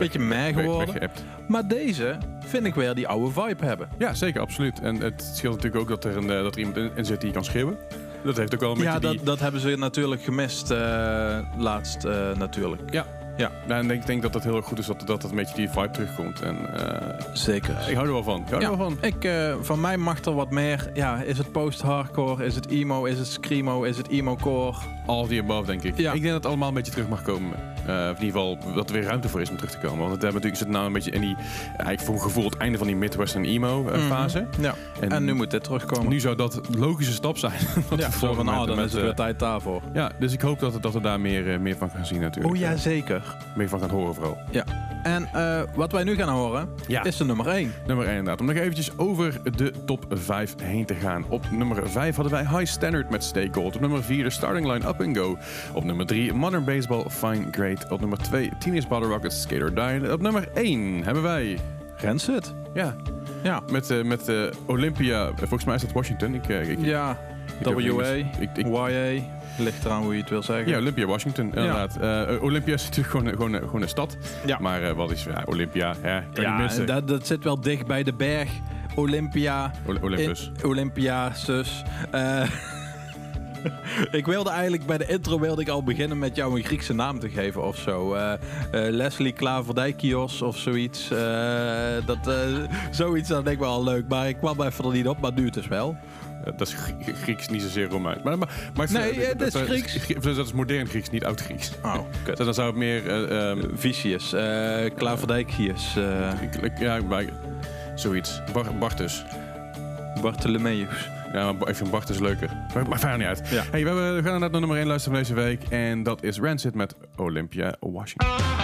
C: een beetje
D: Weg-
C: geworden.
D: weggeëpt.
C: Maar deze vind ik weer die oude vibe hebben.
D: Ja, zeker, absoluut. En het scheelt natuurlijk ook dat er, een, eh, dat er iemand in zit die kan schreeuwen. Dat heeft ook wel een
C: Ja,
D: beetje die...
C: dat, dat hebben ze natuurlijk gemist eh, laatst eh, natuurlijk.
D: Ja.
C: Ja.
D: En ik denk dat het heel erg goed is dat, dat een beetje die vibe terugkomt. En
C: Zeker.
D: ik hou er wel van. Ik hou er
C: Ja,
D: wel van.
C: ik, van mij mag er wat meer. Ja, is het post-hardcore? Is het emo? Is het screamo? Is het emo-core?
D: All of the above, denk ik.
C: Ja.
D: Ik denk dat het allemaal een beetje terug mag komen. Eh, of in ieder geval dat er weer ruimte voor is om terug te komen. Want het hebben natuurlijk zit nou een beetje in die, eigenlijk voor mijn gevoel, het einde van die Midwestern emo eh,
C: Mhm.
D: fase.
C: Ja.
D: En,
C: En, nu moet dit terugkomen.
D: nu zou dat logische stap zijn.
C: Ja, zo
D: volgen
C: van, ah, dan
D: met,
C: is het
D: eh,
C: weer tijd daarvoor.
D: Ja, dus ik hoop dat, we- dat we daar meer, meer van gaan zien natuurlijk.
C: Oh ja, zeker.
D: meer van gaan horen vooral.
C: En eh, wat wij nu gaan horen,
D: Ja.
C: is de nummer 1.
D: Nummer 1 inderdaad. Om nog eventjes over de top 5 heen te gaan. Op nummer 5 hadden wij High Standard met Stay Gold. Op nummer 4 de Starting Line Up and Go. Op nummer 3 Modern Baseball Fine Op nummer 2 Teenage Bottle Rockets Skate or Die. En op nummer 1 hebben wij...
C: Rancid.
D: Ja,
C: Ja.
D: met, eh, met eh, Olympia. Volgens mij is dat Washington. Ik, eh, ik,
C: Ja,
D: ik
C: WA,
D: Ik, ik,
C: YA. Ligt eraan hoe je het wil zeggen.
D: ja, Olympia, Washington, inderdaad. Olympia is natuurlijk gewoon, gewoon, gewoon een stad.
C: Ja.
D: Maar wat is ja, Olympia? Ja, kan
C: Ja,
D: missen.
C: dat, dat zit wel dicht bij de berg. Olympia.
D: Oly- Olympus.
C: In- Olympia, zus. Ik wilde eigenlijk bij de intro wilde ik al beginnen met jou een Griekse naam te geven of zo. Eh, eh, Leslie Klaverdijkios of zoiets. Eh, dat, zoiets dat denk ik wel al leuk. Maar ik kwam even er niet op, maar nu het is wel.
D: Ja, dat is Grie- Grieks, niet zozeer Romeins. Maar, maar, maar
C: Nee, het is
D: dat-
C: Grieks.
D: Grie- Dat is modern Grieks, niet oud Grieks.
C: Oh, kut.
D: Dan zou het meer... eh, ehm,
C: Vicius, Klaverdijkius,
D: ik- ja, bij, zoiets. Bar, Bartus.
C: Bartholomeus.
D: Ja, maar even Bart is leuker. Maar, maar verder niet uit.
C: Ja.
D: Hey, we, hebben, we gaan inderdaad naar nummer 1 luisteren van deze week. En dat is Rancid met Olympia Washington.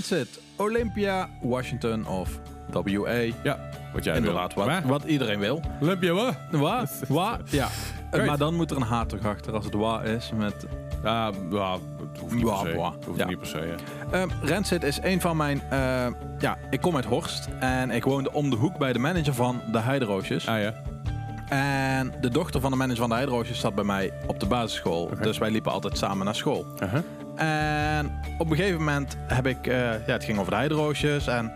C: Rancid, Olympia, Washington of WA.
D: Ja, wat jij
C: Inderdaad,
D: wil.
C: wat, wat iedereen wil.
D: Olympia, wat?
C: Wat? Wat? Ja.
D: Great.
C: Maar dan moet er een H toch achter als het wa is. Met,
D: Ja, ja, het hoeft niet per se. Het hoeft
C: Ja.
D: niet per se, ja.
C: Ehm Rancid is een van mijn... eh, ja, ik kom uit Horst en ik woonde om de hoek bij de manager van de Heideroosjes.
D: Ah ja.
C: En de dochter van de manager van de Heideroosjes zat bij mij op de basisschool. Dus wij liepen altijd samen naar school. En op een gegeven moment heb ik... eh, ja, het ging over de Heideroosjes en...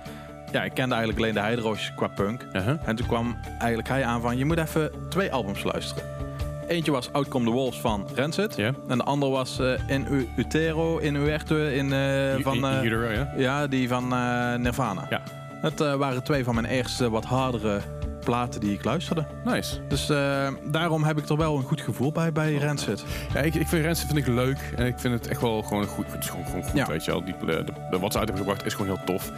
C: Ja, ik kende eigenlijk alleen de Heideroosjes qua punk.
D: Uh-huh.
C: En toen kwam eigenlijk hij aan van... Je moet even twee albums luisteren. Eentje was Outcome the Wolves van Rancid. En de ander was eh, In U- Utero, In Uerte, in, eh, van...
D: Utero, ja.
C: ja, die van Nirvana.
D: Ja.
C: Het eh, waren twee van mijn eerste wat hardere platen die ik luisterde.
D: Nice.
C: Dus eh, daarom heb ik er wel een goed gevoel bij bij Rancid.
D: Ja, ik, ik vind Rancid vind ik leuk. En ik vind het echt wel gewoon goed. Het is gewoon, gewoon goed,
C: Ja.
D: weet je wel. Die, de, de, de- wat ze uit hebben gebracht is gewoon heel tof.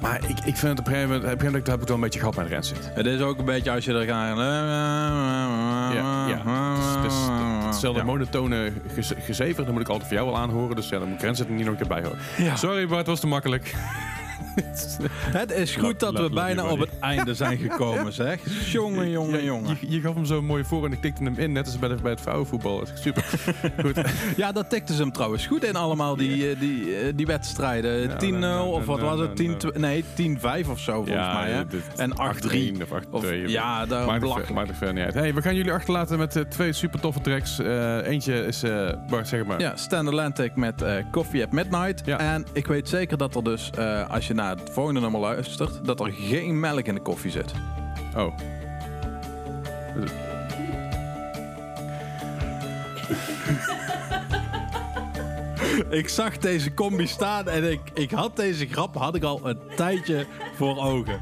D: Maar ik, ik vind het op een gegeven moment... Op een gegeven moment heb ik het wel een beetje gehad met Rancid.
C: Het is ook een beetje als je er gaat...
D: Ja, ja. Het is, het is hetzelfde
C: Ja.
D: monotone geze- gezever. Dan moet ik altijd voor jou wel aanhoren. Dus ja, dan moet ik Rancid er niet nog een keer bij horen.
C: Ja.
D: Sorry Bart, het was te makkelijk.
C: Het is goed dat we bijna op het einde zijn gekomen, zeg. Jongen, jongen, jongen.
D: Je, je gaf hem zo mooi voor en ik tikte hem in. Net als bij, de, bij het vrouwenvoetbal. Super. goed.
C: Ja, dat tikten ze hem trouwens goed in allemaal, die, eh, die, eh, die wedstrijden.
D: Ja,
C: 10-0
D: nou, nou,
C: of wat was het?
D: nou,
C: 10 nee, 10-5 of zo volgens mij. Hè? En 8-3.
D: 8-1 of 8-2.
C: Of, ja, daar
D: Maakt het, maakt het verder niet uit. Hey, we gaan jullie achterlaten met eh, twee super toffe tracks. Eentje is, Bart, zeg maar.
C: Ja, Stan Atlantic met Coffee at Midnight.
D: Ja.
C: En ik weet zeker dat er dus, als je naar het volgende nummer luistert, dat er geen melk in de koffie zit.
D: Oh.
C: Ik zag deze combi staan en ik, ik had deze grap had ik al een tijdje voor ogen.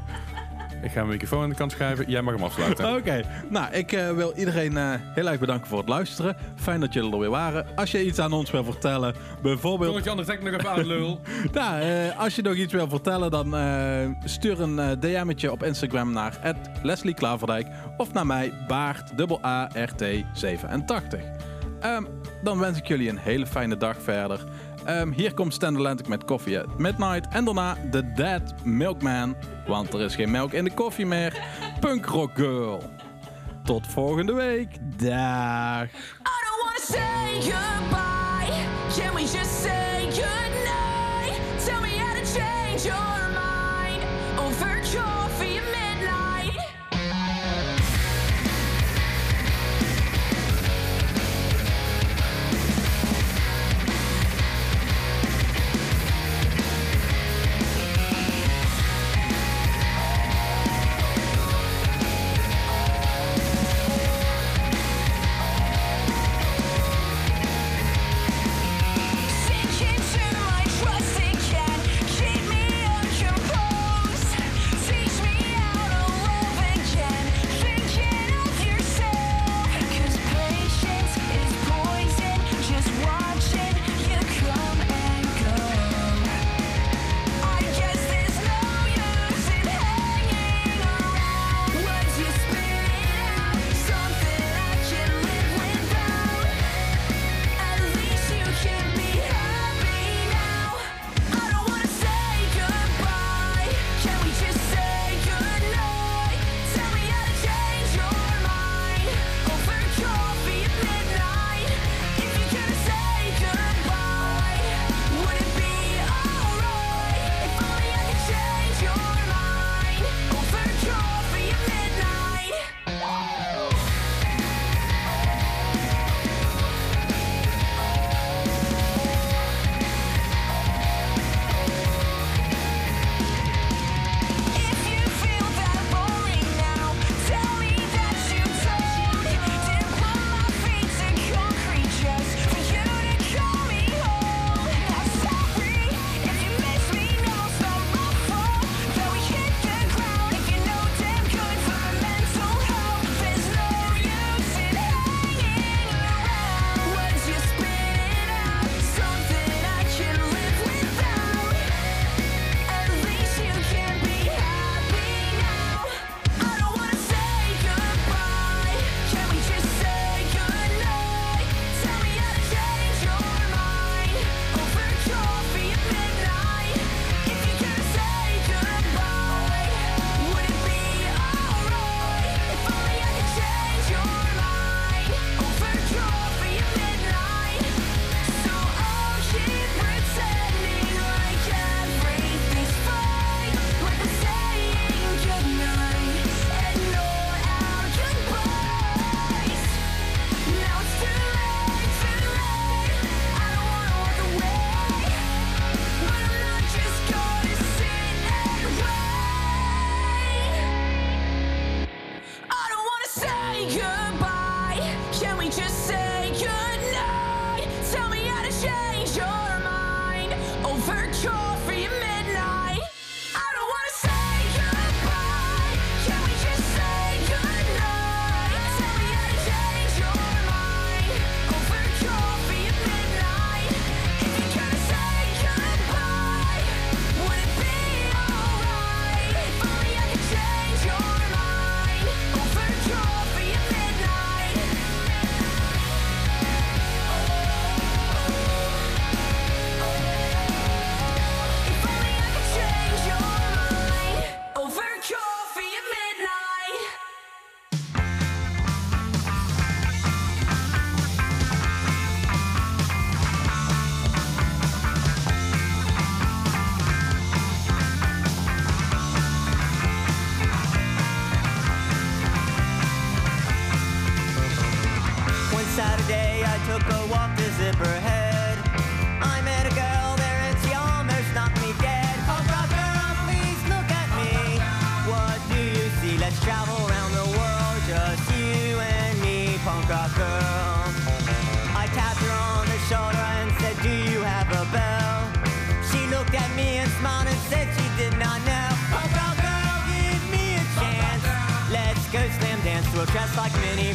D: Ik ga mijn microfoon aan de kant schuiven. Jij mag hem afsluiten.
C: Oké, nou, ik eh, wil iedereen eh, heel erg bedanken voor het luisteren. Fijn dat jullie er weer waren. Als je iets aan ons wil vertellen, bijvoorbeeld...
D: Tonnetje anders, trek nog even aan, lul.
C: Nou, eh, als je nog iets wil vertellen, dan eh, stuur een eh, DM'tje op Instagram naar Leslie Klaverdijk of naar mij, Baart, dubbel A-R-T-87. Ehm, dan wens ik jullie een hele fijne dag verder. Ehm, hier komt Stan Atlantic met Coffee at Midnight. En daarna The Dead Milkman, want er is geen melk in de koffie meer. Punk Rock Girl. Tot volgende week. Dag.
E: I don't wanna say goodbye. Can we just say goodnight? Tell me how to change your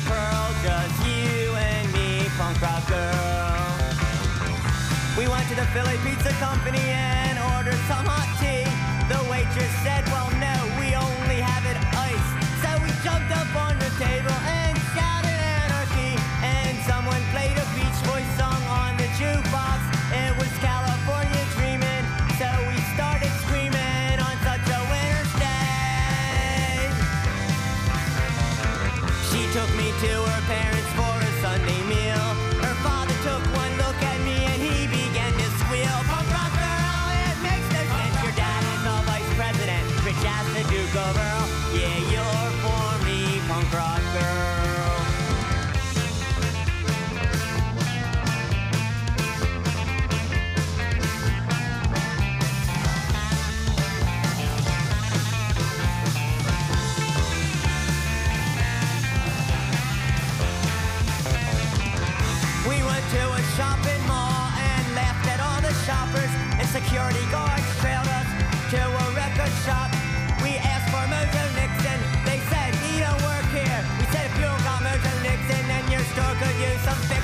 J: pearl, just you and me, punk rock girl. We went to the Philly Pizza Company and ordered some hot tea. The waitress said, security guards trailed us to a record shop. We asked for Mojo Nixon. They said, he don't work here. We said, if you don't got Mojo Nixon, then your store could use some
A: fix.